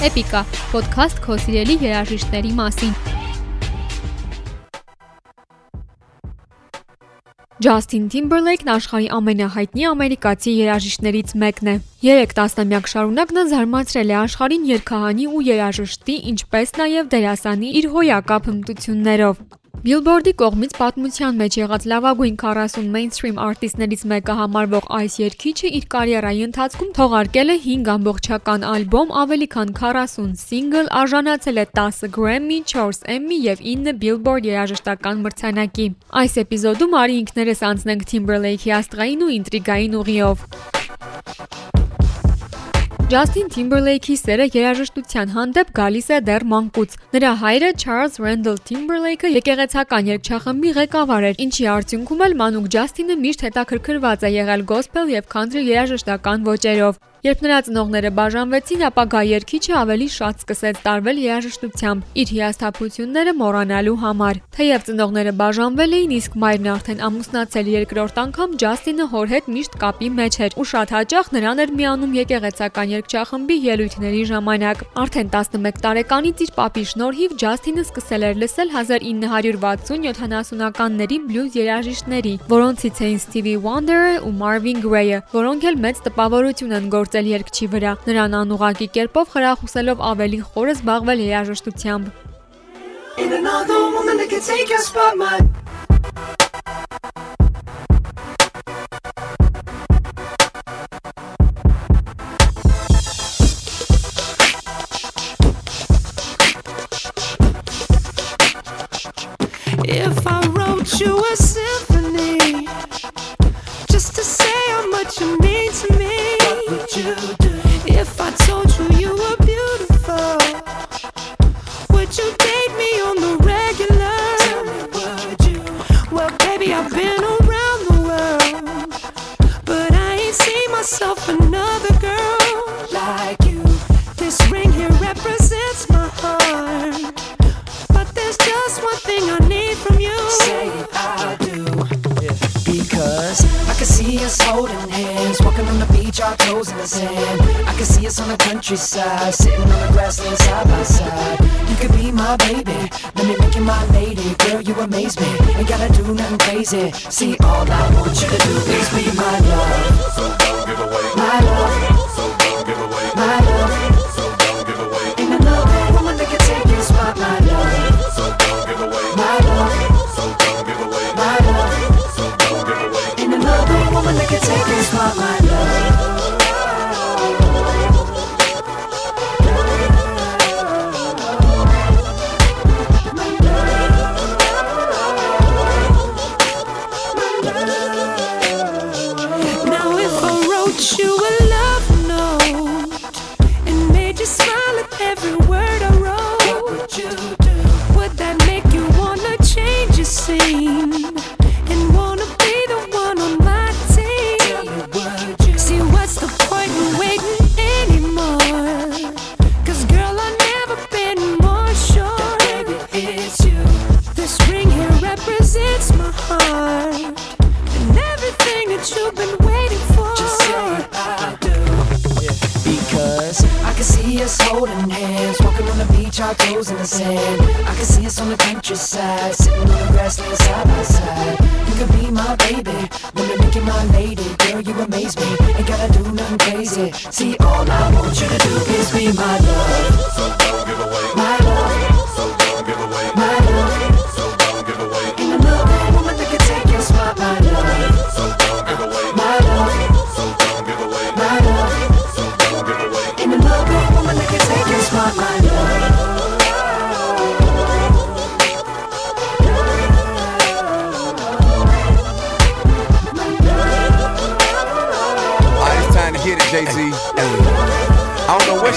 Էպիկա ոդքասթ քո սիրելի երաժիշտների մասին։ Ջասթին Թիմբերլեյքն աշխարհի ամենահայտնի ամերիկացի երաժիշտներից մեկն է։ 3 տասնամյակ շարունակ նա զարմացրել է աշխարհին երգահանի ու երաժշտի, ինչպես նաև դերասանի իր հոյակապ հմտություններով։ Billboard-ի կողմից պատմության մեջ եղած լավագույն 40 mainstream արտիստներից մեկը համարվող այս երգիչը իր կարիերայի ընթացքում թողարկել է 5 ամբողջական ալբոմ, ավելի քան 40 սինգլ, արժանացել է 10 Grammy, 4 Emmy եւ 9 Billboard երաժշտական մրցանակի։ Այս էպիզոդում արի ինքներս անցնենք Timberlake-ի աստղային ու ինտրիգային ուղիով։ Ջասթին Թիմբերլեյքի սերը երաժշտության հանդեպ գալիս է դեռ մանկուց։ Նրա հայրը Չարլզ Ռենդլ Թիմբերլեյքը եկեղեցական երգչախմբի ղեկավար էր, ինչի արդյունքում էլ մանուկ Ջասթինը միշտ հետաքրքրված է եղել գոսպել եւ քանթրի երաժշտական ոճերով։ Երբ նրա ծնողները բաժանվեցին, ապա գա երգիչը ավելի շատ սկսեց տարվել երաժշտությամբ իր հիասթափությունները մոռանալու համար։ Թեև ծնողները բաժանվել էին, իսկ մայրն արդեն ամուսնացել երկրորդ անգամ, Ջասթինը հոր հետ միշտ կապի մեջ էր ու շատ հաճախ նրան էր միանում եկեղեցական երգչախմբի ելույթների ժամանակ։ Արդեն 11 տարեկանից իր պապի շնորհիվ Ջասթինը սկսել էր լսել 1960-70-ականների բլյուզ երաժիշտների, որոնցից էին Stevie Wonder-ը ու Marvin Gaye-ը, որոնք էլ մեծ տպավորություն են գործ գործել երգչի վրա, նրան անուղակի կերպով խրախուսելով ավելի խորը զբաղվել երաժշտությամբ։ In another woman that can take your spot, my If I wrote you a I've been around the world, but I ain't seen myself another girl like you. This ring here represents my heart, but there's just one thing I need from you. Say I do, yeah. because I can see us holding hands, walking on the beach, our toes in the sand. I can see us on the countryside, sitting on the grassland side by side. You could be my baby, let me make you my lady. Girl, you amaze me, ain't gotta do nothing crazy. See, all I want you to do is be my love. So don't give away my love.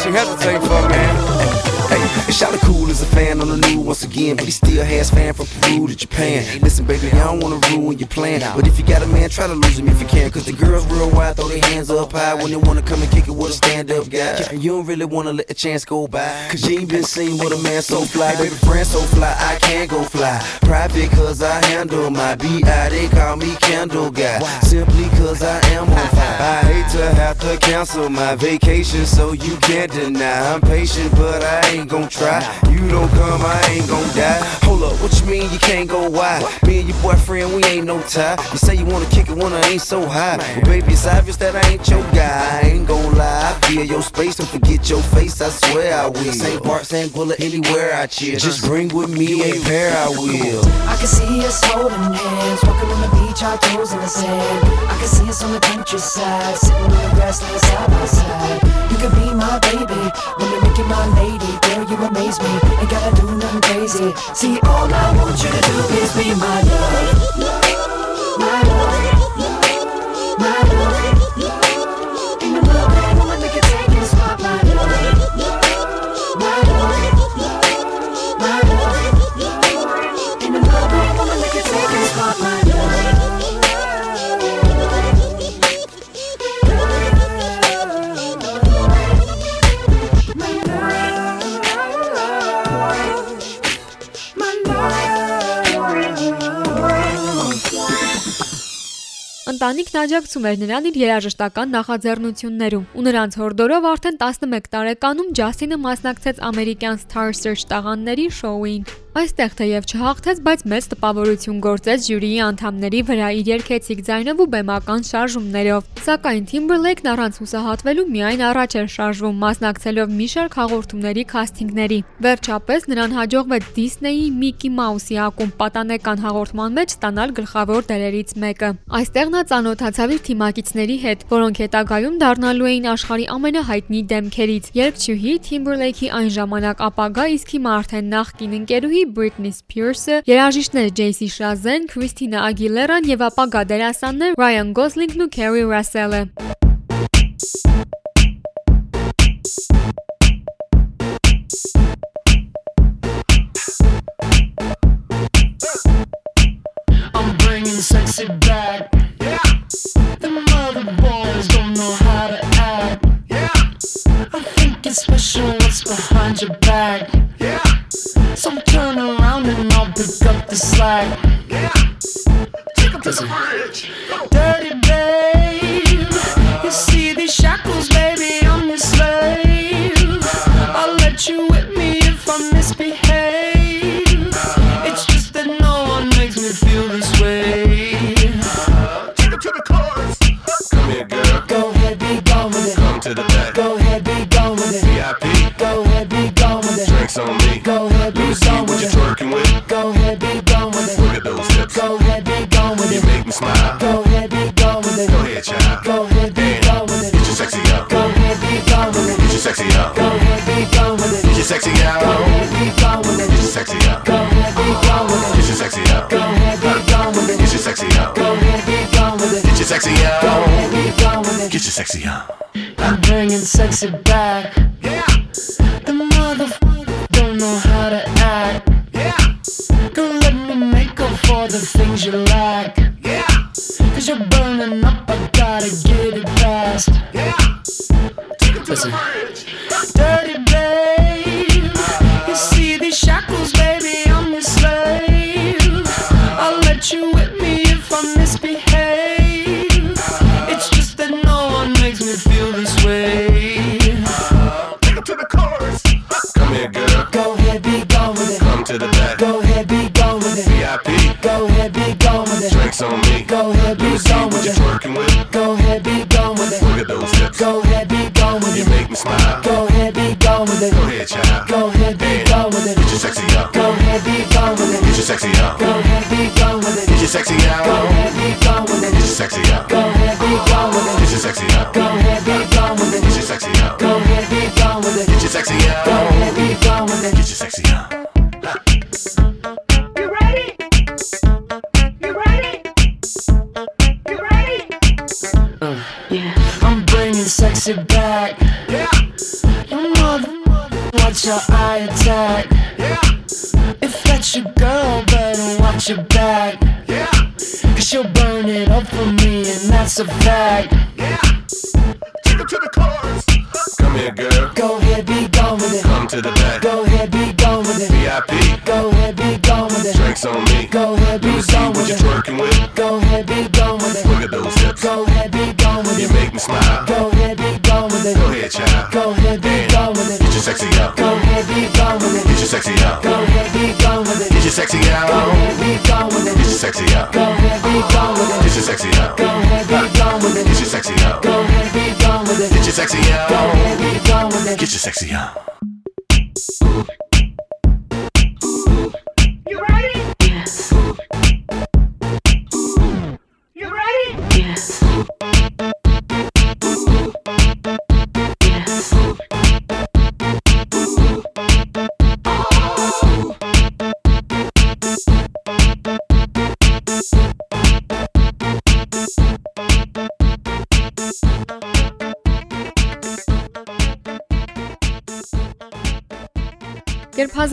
she has a thing for me. Shout cool as a fan on the new once again, but he still has fan from Peru to Japan. Listen, baby, I don't wanna ruin your plan, but if you got a man, try to lose him if you can. Cause the girls real wide, throw their hands up high when they wanna come and kick it with a stand up guy. And you don't really wanna let the chance go by, cause you ain't been seen with a man so fly. Baby, friend so fly, I can't go fly. Private cause I handle my BI, they call me Candle Guy. Simply cause I am on fire. I hate to have to cancel my vacation, so you can't deny. I'm patient, but I ain't gon' try. You don't come, I ain't gon' die. Hold up, what you mean you can't go wide? Me and your boyfriend, we ain't no tie. You say you wanna kick it when I ain't so high. Well, baby, it's obvious that I ain't your guy. I ain't gon' lie. I feel your space and forget your face, I swear I will. St. Bart, St. Bullet, anywhere I chill. Just bring with me a pair, I will. I can see us holding hands, walking on the beach, our toes in the sand. Can see us on the countryside, sitting on the grassland side by side. You could be my baby, when me make you my lady. Girl, you amaze me, ain't gotta do nothing crazy. See, all I want you to do is be my love, my love, Ընտանիքն աջակցում էր նրան իր երաժշտական նախաձեռնություններում, ու նրանց հորդորով արդեն 11 տարեկանում Ջասինը մասնակցեց ամերիկյան Star Search տաղանների շոուին։ Այստեղ թեև չհաղթեց, բայց մեծ տպավորություն գործեց ժյուրիի անդամների վրա իր երգեցիկ ձայնով ու բեմական շարժումներով։ Սակայն Timberlake-ն առանց հուսահատվելու միայն առաջ էր շարժվում, մասնակցելով մի շարք հաղորդումների քասթինգների։ Վերջապես նրան հաջողվեց Disney-ի Mickey Mouse-ի ակումբ պատանեկան հաղորդման մեջ ստանալ գլխավոր դերերից մեկը։ Այստեղ նա ծանոթացավ իր թիմակիցների հետ, որոնք հետագայում դառնալու էին աշխարհի ամենահայտնի դեմքերից։ Երգչուհի Timberlake-ի այն ժամանակ ապագա, իսկ հիմա արդեն նախկին ընկերուհի Britney Spears-ը, երաժիշտներ Jay-Z Chazelle, Christina Aguilera-ն եւ ապագա դերասաններ Ryan Gosling-ն ու Kerry Russell-ը։ I'm bringing sexy back. Yeah. The mother boys don't know how to act. Yeah. I think it's special what's behind your back. The slack. Yeah. Take the bridge. Dirty babe. You see these shackles, baby, I'm your slave. I'll let you whip me if I misbehave. It's just that no one makes me feel this I'm bringing sexy back. Makes me feel sexy out. Go ahead, be gone with it. Get your sexy Go out. ahead, be gone with it. Get your sexy out. Go ahead, be gone with it. Get your sexy out. Go ahead, be gone with it. Get your sexy out. Go ahead, be gone with it. Get your sexy Go ahead, be gone with it. Get your sexy out.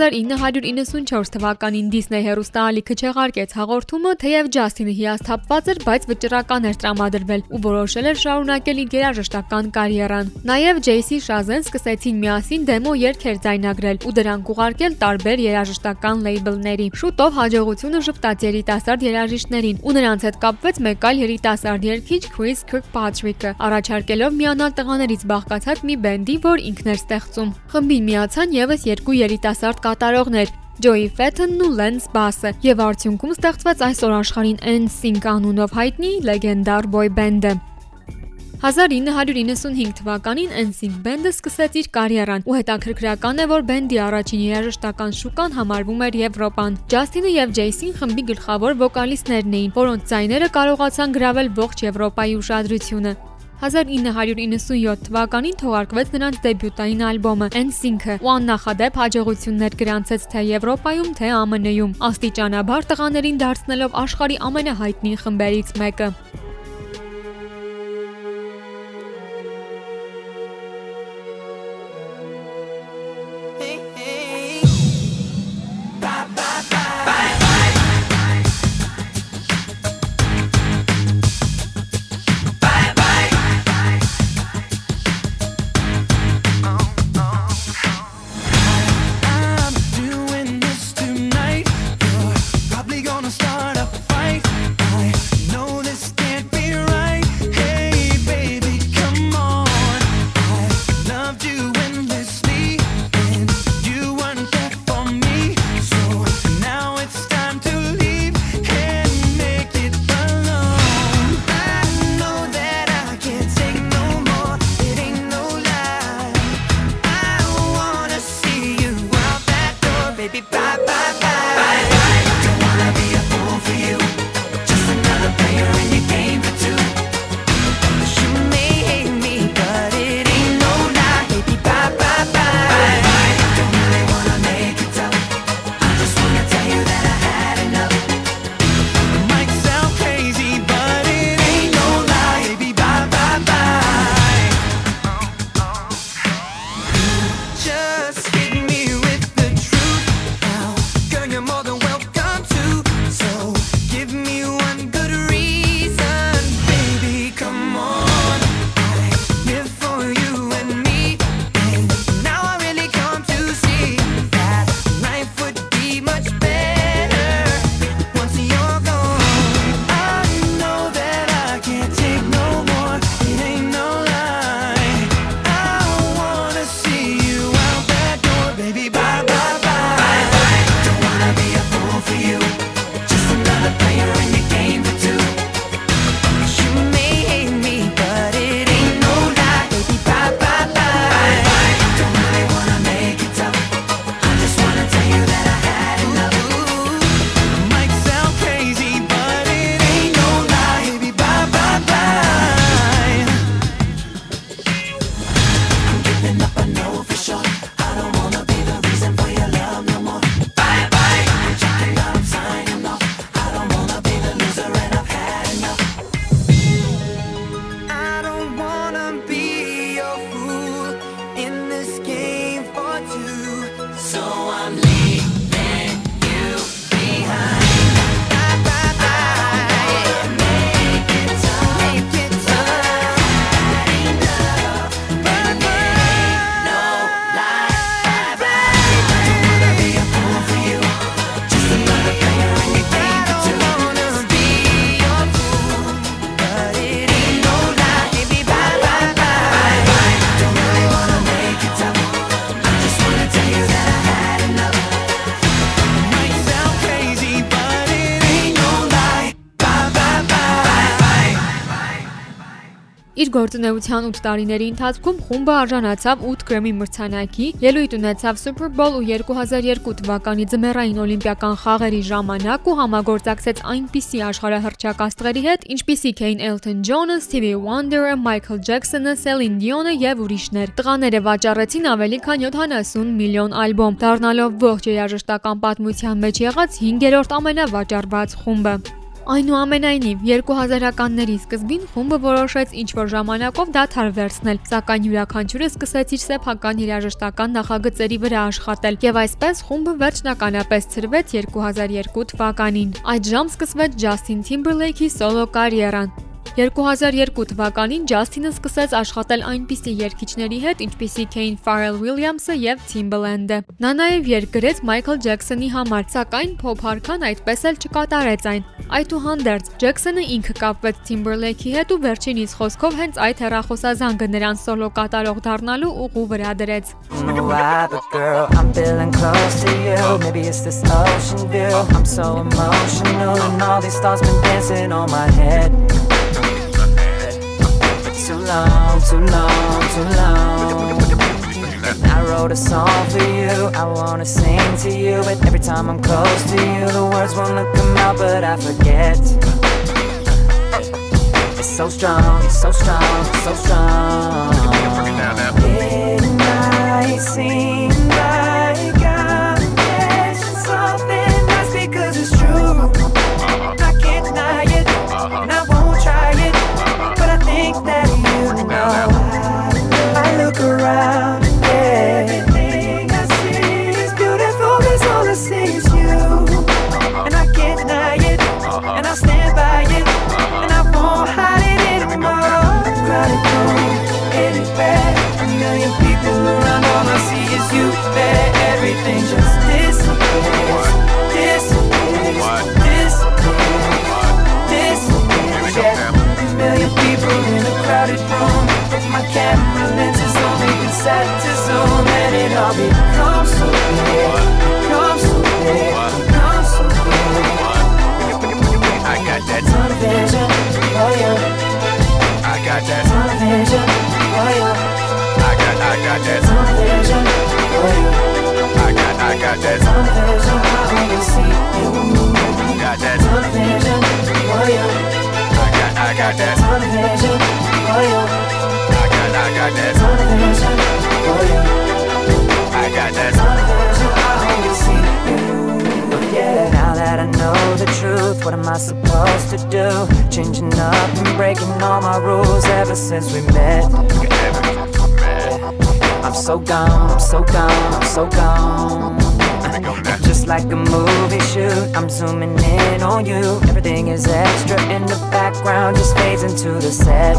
1994 թվականին Disney հեռուստաալիքը չեղարկեց հաղորդումը, թեև Ջասթինը հիասթափված էր, բայց վճռական էր տրամադրվել ու որոշել էր շարունակել իր երաժշտական կարիերան։ Նաև Ջեյսի Շազեն սկսեցին միասին դեմո երգեր ձայնագրել ու դրանք ուղարկել տարբեր երաժշտական լեյբլների։ Շուտով հաջողությունը ժպտաց երիտասարդ երաժիշտներին ու նրանց հետ կապվեց մեկ այլ երիտասարդ երգիչ Chris Kirkpatrick-ը, առաջարկելով միանալ տղաներից բաղկացած մի բենդի, որ ինքն էր ստեղծում։ Խմբին միացան եւս երկու երիտասարդ կատարողներ՝ Joey Fetton-ն ու Lance Bass-ը, եւ արդյունքում ստեղծվեց այսօր աշխարհին NSYNC անունով հայտնի լեգենդար boy band-ը։ 1995 թվականին NSYNC բենդը սկսեց իր կարիերան ու հետաքրքրական է, որ բենդի առաջին երաժշտական շուկան համարվում էր Եվրոպան։ Ջասթինը եւ Ջեյսին խմբի գլխավոր վոկալիստներն էին, որոնց ձայները կարողացան գրավել ողջ Եվրոպայի ուշադրությունը։ 1997 թվականին թողարկվեց նրանց դեբյուտային ալբոմը NSYNC-ը ու աննախադեպ հաջողություններ գրանցեց թե Եվրոպայում, թե ԱՄՆ-ում, աստիճանաբար տղաներին դարձնելով աշխարհի ամենահայտնի խմբերից մեկը։ գործունեության 8 տարիների ընթացքում խումբը արժանացավ 8 Grammy մրցանակի, ելույթ ունեցավ Super Bowl ու 2002 թվականի ձմեռային օլիմպիական խաղերի ժամանակ ու համագործակցեց այնպիսի աշխարհահռչակ աստղերի հետ, ինչպիսիք էին Elton John-ը, Stevie Wonder-ը, Michael Jackson-ը, Celine Dion-ը եւ ուրիշներ։ Տղաները վաճառեցին ավելի քան 70 միլիոն ալբոմ, դառնալով ողջ երաժշտական պատմության մեջ եղած 5-րդ ամենավաճառված խումբը։ Այնուամենայնիվ 2000-ականների սկզբին խումբը որոշեց ինչ-որ ժամանակով դադար վերցնել, սակայն յուրաքանչյուրը սկսեց իր սեփական երաժշտական նախագծերի վրա աշխատել, եւ այսպես խումբը վերջնականապես ցրվեց 2002 թվականին։ Այդժամ սկսվեց Ջասթին Թիմբերլեյքի սոլո կարիերան։ 2002 թվականին Ջասթինը սկսեց աշխատել այնպիսի երգիչների հետ, ինչպիսիք էին Pharrell Williams-ը եւ Timbaland-ը։ Նա նաեւ երգ գրեց Michael Jackson-ի համար, սակայն փոփ հարքան այդպես էլ չկատարեց այն։ Այդուհանդերձ Ջեքսոնը ինքը կապվեց Timberlake-ի հետ ու վերջինիս խոսքով հենց այդ հեռախոսազանգը նրան սոլո կատարող դառնալու ուղու վրա դրեց։. Maybe it's this ocean view. I'm so emotional, and all these thoughts been dancing on my head. Too long, too long, too long. I wrote a song for you. I wanna sing to you, but every time I'm close to you, the words wanna come out, but I forget. It's so strong, it's so strong, it's so strong. It might seem I got that. I got, I got that. Got that. I got, I got that. I got, I got that. I got that. Now that I know the truth, what am I supposed to do? Changing up and breaking all my rules ever since we met. I'm so gone, I'm so gone, I'm so gone. Just like a movie shoot, I'm zooming in on you. Everything is extra in the background, just fades into the set.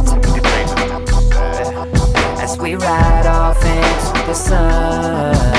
As we ride off into the sun.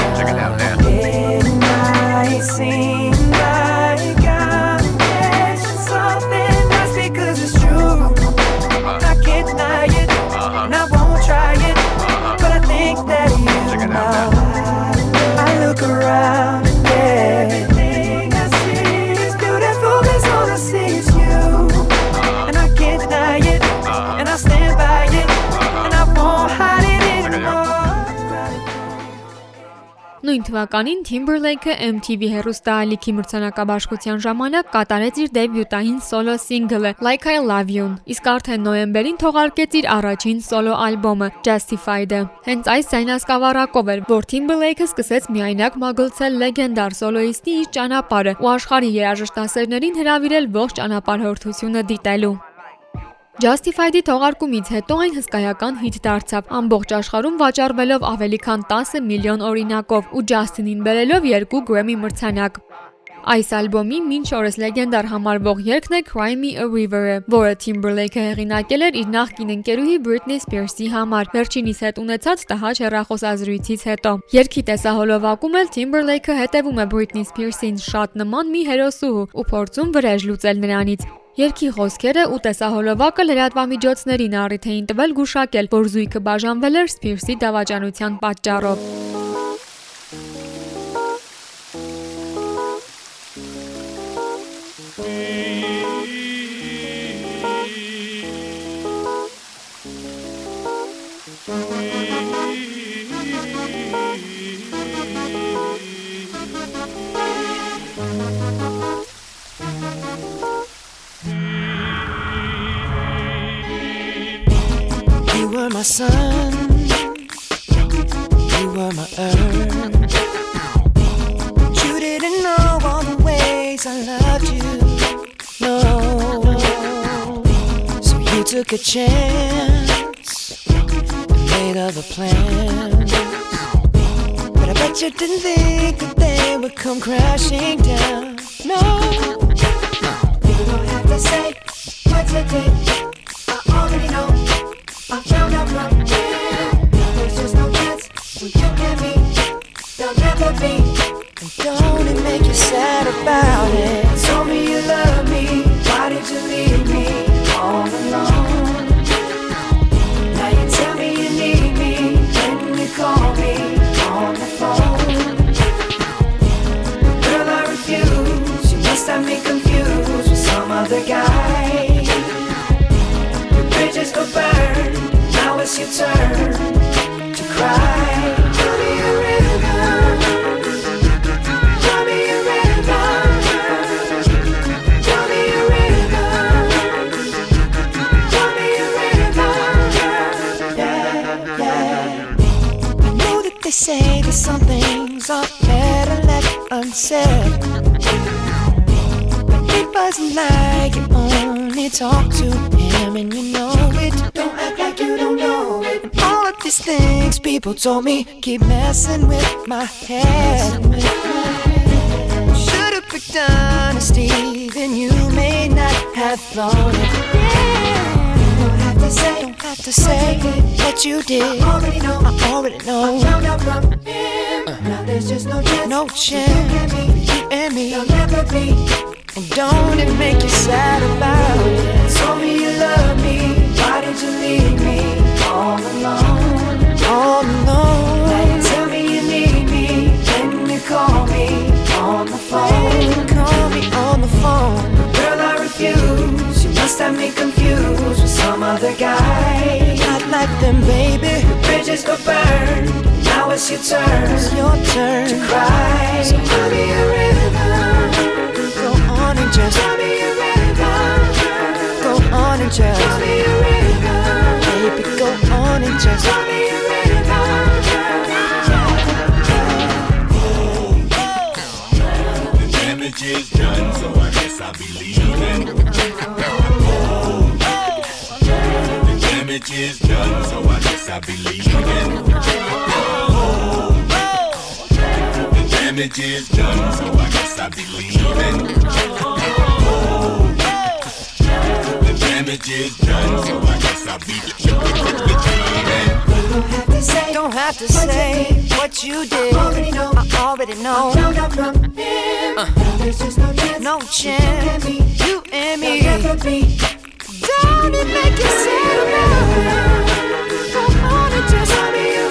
Թվականին Timberlake-ը MTV հեռուստաալիքի մրցանակաբաշխության ժամանակ կատարեց իր դեբյուտային սոլո սինգլը Like I Love You-ն, իսկ արդեն նոյեմբերին թողարկեց իր առաջին սոլո ալբոմը Justified-ը։ Հենց այս զայնասկավառակով էր, որ Timberlake-ը սկսեց միայնակ մագլցել լեգենդար սոլոիստի իր ճանապարհը ու աշխարհի երաժշտասերներին հրավիրել ողջ ճանապարհորդությունը դիտելու։ Justified-ի թողարկումից հետո այն հսկայական հիթ դարձավ, ամբողջ աշխարհում վաճառվելով ավելի քան 10 միլիոն օրինակով ու Justin-ին բերելով 2 Grammy մրցանակ։ Այս ալբոմի մինչ օրս լեգենդար համարվող երգն է Cry Me a River-ը, որը Timberlake-ը հեղինակել էր իր նախկին ընկերուհի Britney Spears-ի համար, վերջինիս հետ ունեցած տհաճ հեռախոսազրույցից հետո։ Երգի տեսահոլովակում էլ Timberlake-ը հետևում է Britney Spears-ին շատ նման մի հերոսուհու ու փորձում վրեժ լուծել նրանից։ Երկի խոսքերը ու տեսահոլովակը լրատվամիջոցներին առիթ էին տվել գուշակել, որ զույգը բաժանվել էր Սփիրսի դավաճանության պատճառով։ my sun, you were my earth. You didn't know all the ways I loved you. No, so you took a chance and made other plans. But I bet you didn't think that they would come crashing down. No, You don't have to say what you did. I already know. Other guy. Your bridges go burn was your turn to cry. say that some things are better left unsaid. It wasn't like you only talk to him, and you know it. Don't act like these things people told me keep messing with my head. Should've picked honesty, then you may not have thought it. Don't have to say. Don't have to say what you did. I Already know. I already know. Found out from him. Uh-huh. Now there's just no chance. No You chance. and me. You and me. There'll never be. And don't it make you sad about it? Told me you love me. Why did you leave me all alone? You tell me you need me when you call me on the phone. Call me on the phone. Girl, I refuse. You must have me confused with some other guy. Not like them, baby. Bridges go burn. Now it's your turn It's your turn. to cry. So tell me a river. Go on and just, Tell me a river. go on and Tell just, me a river. The damage is done, so I guess I'll be leaving. The damage is done, so I guess I'll be leaving. The damage is done, so I guess I'll be leaving. Damage is done, so I guess I'll be have to say. Don't have to say what you did. I Already know. I already know. Found out from him. Now there's just no chance. No chance. You and me. There'll never be. Don't it make you sad? Go on and just, Tell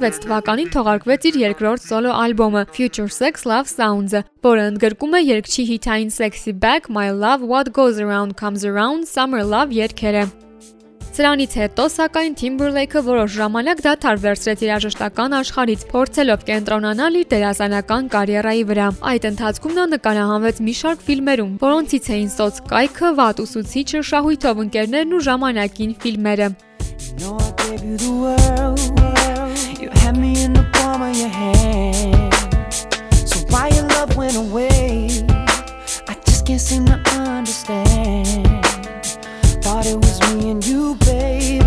2006 թվականին թողարկվեց իր երկրորդ սոլո ալբոմը Future Sex Love Sounds-ը, որը ընդգրկում է երգչի հիթային Sexy Back, My Love, What Goes Around Comes Around, Summer Love երգերը։ Սրանից հետո, սակայն Timberlake-ը որոշ ժամանակ դադար վերցրեց իր երաժշտական աշխարհից, փորձելով կենտրոնանալ իր դերասանական կարիերայի վրա։ Այդ ընթացքում նա նկարահանվեց մի շարք ֆիլմերում, որոնցից էին Սոց կայքը, Վատ ուսուցիչը, Շահույթով ընկերներն ու ժամանակին ֆիլմերը։ know I gave you the world. You had me in the palm of your hand. So why your love went away? I just can't seem to understand. Thought it was me and you, baby.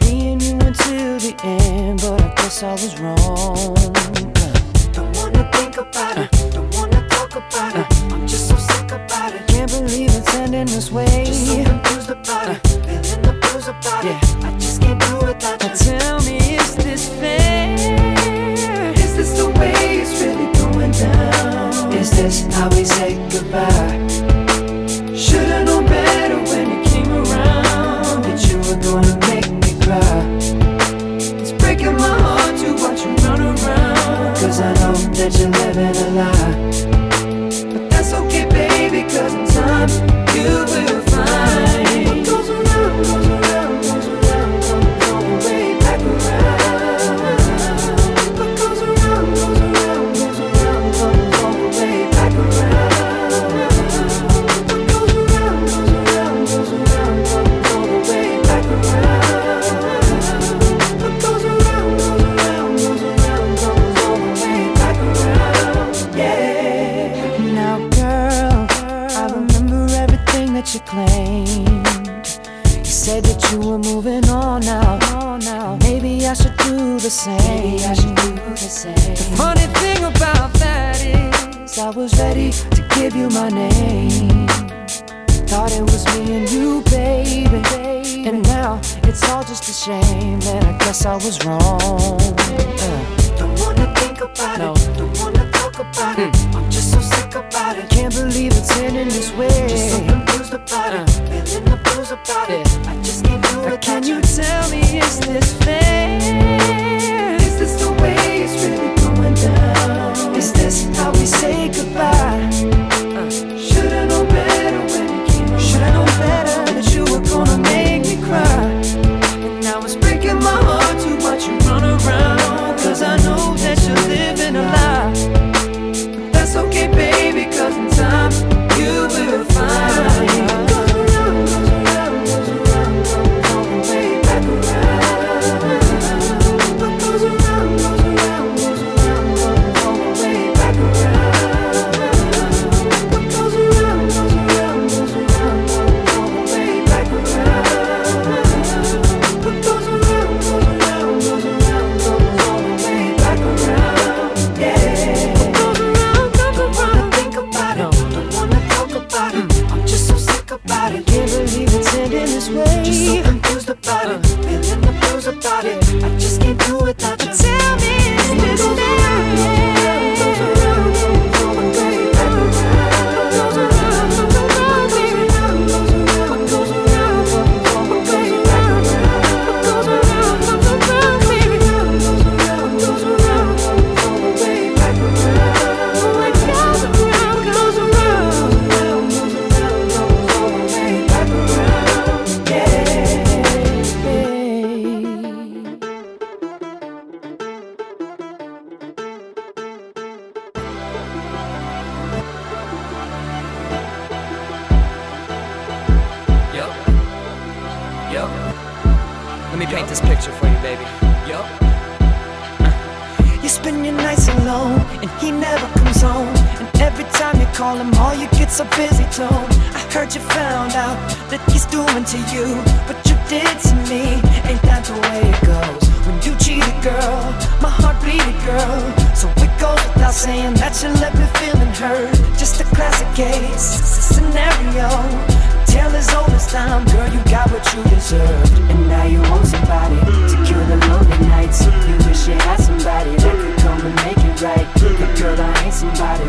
Me and you until the end, but I guess I was wrong. Don't wanna think about it. Don't wanna talk about it. I'm just so sick about it. Can't believe it's ending this way. is how we say goodbye. Should've known better when you came around that you were gonna make me cry. It's breaking my heart to watch you run around, cause I know that you're living a lie.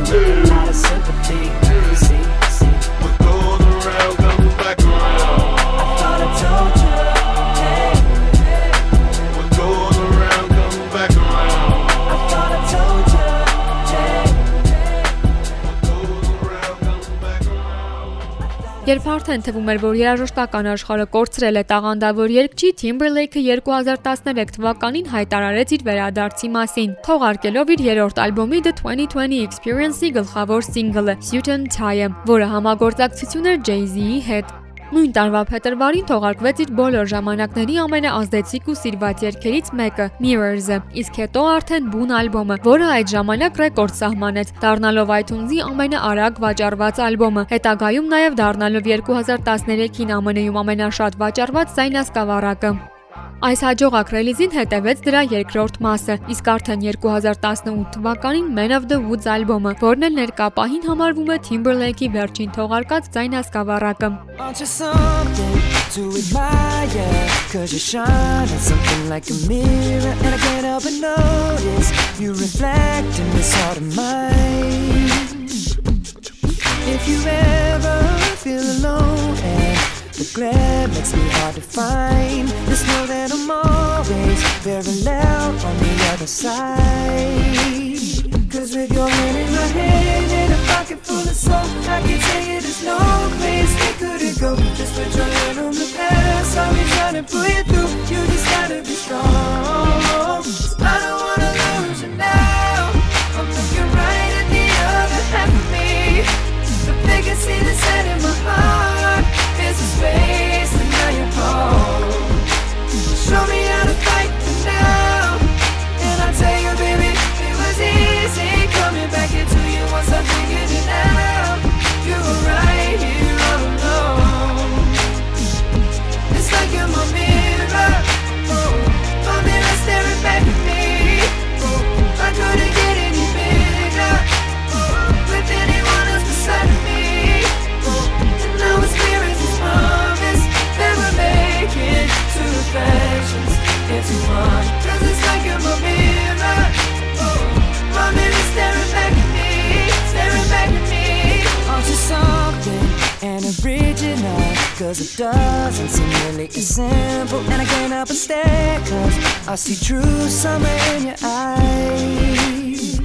Not a sympathy. Երբ արդեն թվում էր, որ երաժշտական աշխարհը կորցրել է տաղանդավոր երգչի Timberlake-ը 2013 թվականին հայտարարեց իր վերադարձի մասին, թողարկելով իր երրորդ ալբոմի The 2020 Experience-ի գլխավոր single-ը Suit and Tie, որը համագործակցություն էր Jay-Z-ի հետ։ Նույն տարվա փետրվարին թողարկվեց իր բոլոր ժամանակների ամենաազդեցիկ ու սիրված երգերից մեկը՝ Mirrors-ը, իսկ հետո արդեն Boon ալբոմը, որը այդ ժամանակ ռեկորդ սահմանեց, դառնալով iTunes-ի ամենաարագ վաճառված ալբոմը, հետագայում նաև դառնալով 2013-ին ԱՄՆ-ում ամենաշատ վաճառված զայնասկավառակը mirror And I can't help but notice You reflect in this heart of mine. If you ever feel alone And the glare makes me hard to find. Just know that I'm always very loud on the other side. Cause with your hand in my hand and a pocket full of soap I can tell you there's no place we couldn't go. Just put your hand on the past I'll be trying to pull you through. You just gotta be strong I see true summer in your eyes.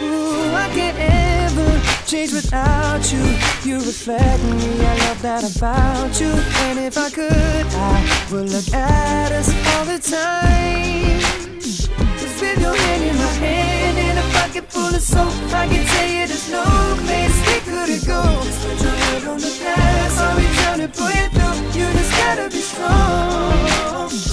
Ooh, I can't ever change without you. You reflect me, I love that about you. And if I could, I would look at us all the time. Cause with your hand in my hand and a pocket full of soap I can tell you there's no place we couldn't go Just put your head on the past, I'll be trying to pull you through? You just gotta be strong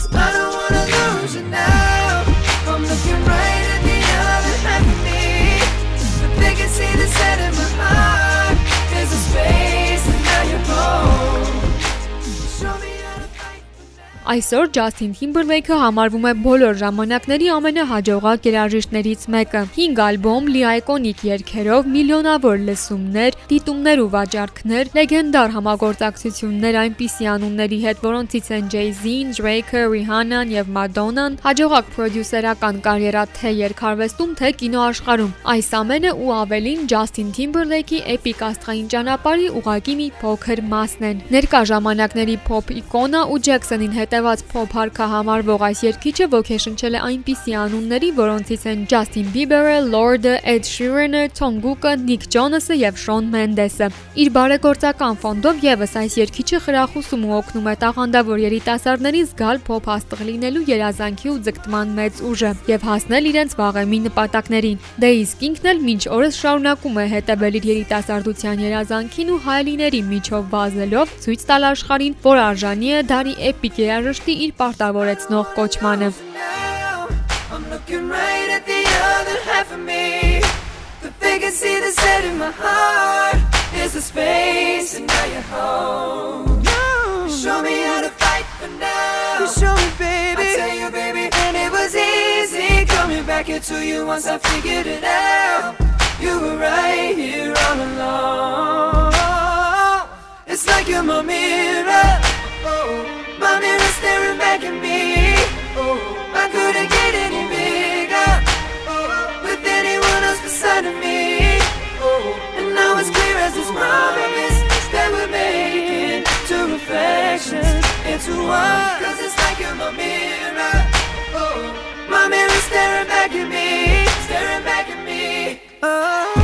Այսօր Ջասթին Թիմբերլեյքը համարվում է բոլոր ժամանակների ամենահաջողակ երաժիշտներից մեկը։ 5 ալբոմ, լի այկոնիկ երգերով, միլիոնավոր լսումներ, դիտումներ ու վաճառքներ, լեգենդար համագործակցություններ այնպիսի անունների հետ, որոնցից են Jay-Z-ին, Drake-ը, Rihanna-ն եւ Madonna-ն, հաջողակ պրոդյուսերական կարիերա թե երգարվեստում, թե կինոաշխարհում։ Այս ամենը ու ավելին Ջասթին Թիմբերլեյքի էպիկ աստղային ճանապարհի ուղակի մի փոքր մասն են։ Ներկա ժամանակների փոփ իկոնա ու Ջեքսոնին հետևած փոփ հարքա համարվող այս երգիչը ոգեշնչել է այնպիսի անունների, որոնցից են Ջասթին Բիբերը, Lorde, Ed Sheeran-ը, Թոնգուկը, Նիկ Ջոնասը եւ Շոն Մենդեսը։ Իր բարեգործական ֆոնդով եւս այս երգիչը խրախուսում ու օգնում է տաղանդավոր երիտասարդներին զգալ փոփ աստղ լինելու երազանքի ու ձգտման մեծ ուժը եւ հասնել իրենց վաղեմի նպատակներին։ Դե իսկ ինքն էլ մինչ օրս շարունակում է հետևել իր երիտասարդության երազանքին ու հայելիների միջով վազելով ցույց տալ աշխարհին, որ արժանի է դարի էպիկ երաժշտի իր պարտավորեցնող կոչմանը։ now. I'm looking right at the other half of me. The vacancy that's set in my heart is the space, and now you're home. You show me how to fight for now. You show me, baby. I tell you, baby, and it was easy coming back into you once I figured it out. You were right here all along. It's like you're my mirror. Oh, My mirror staring back at me. I couldn't get any bigger with anyone else beside of me. And now it's clear as this promise that we're making reflections. Cause it's like you're my mirror. My mirror's staring back at me, staring back at me. Oh.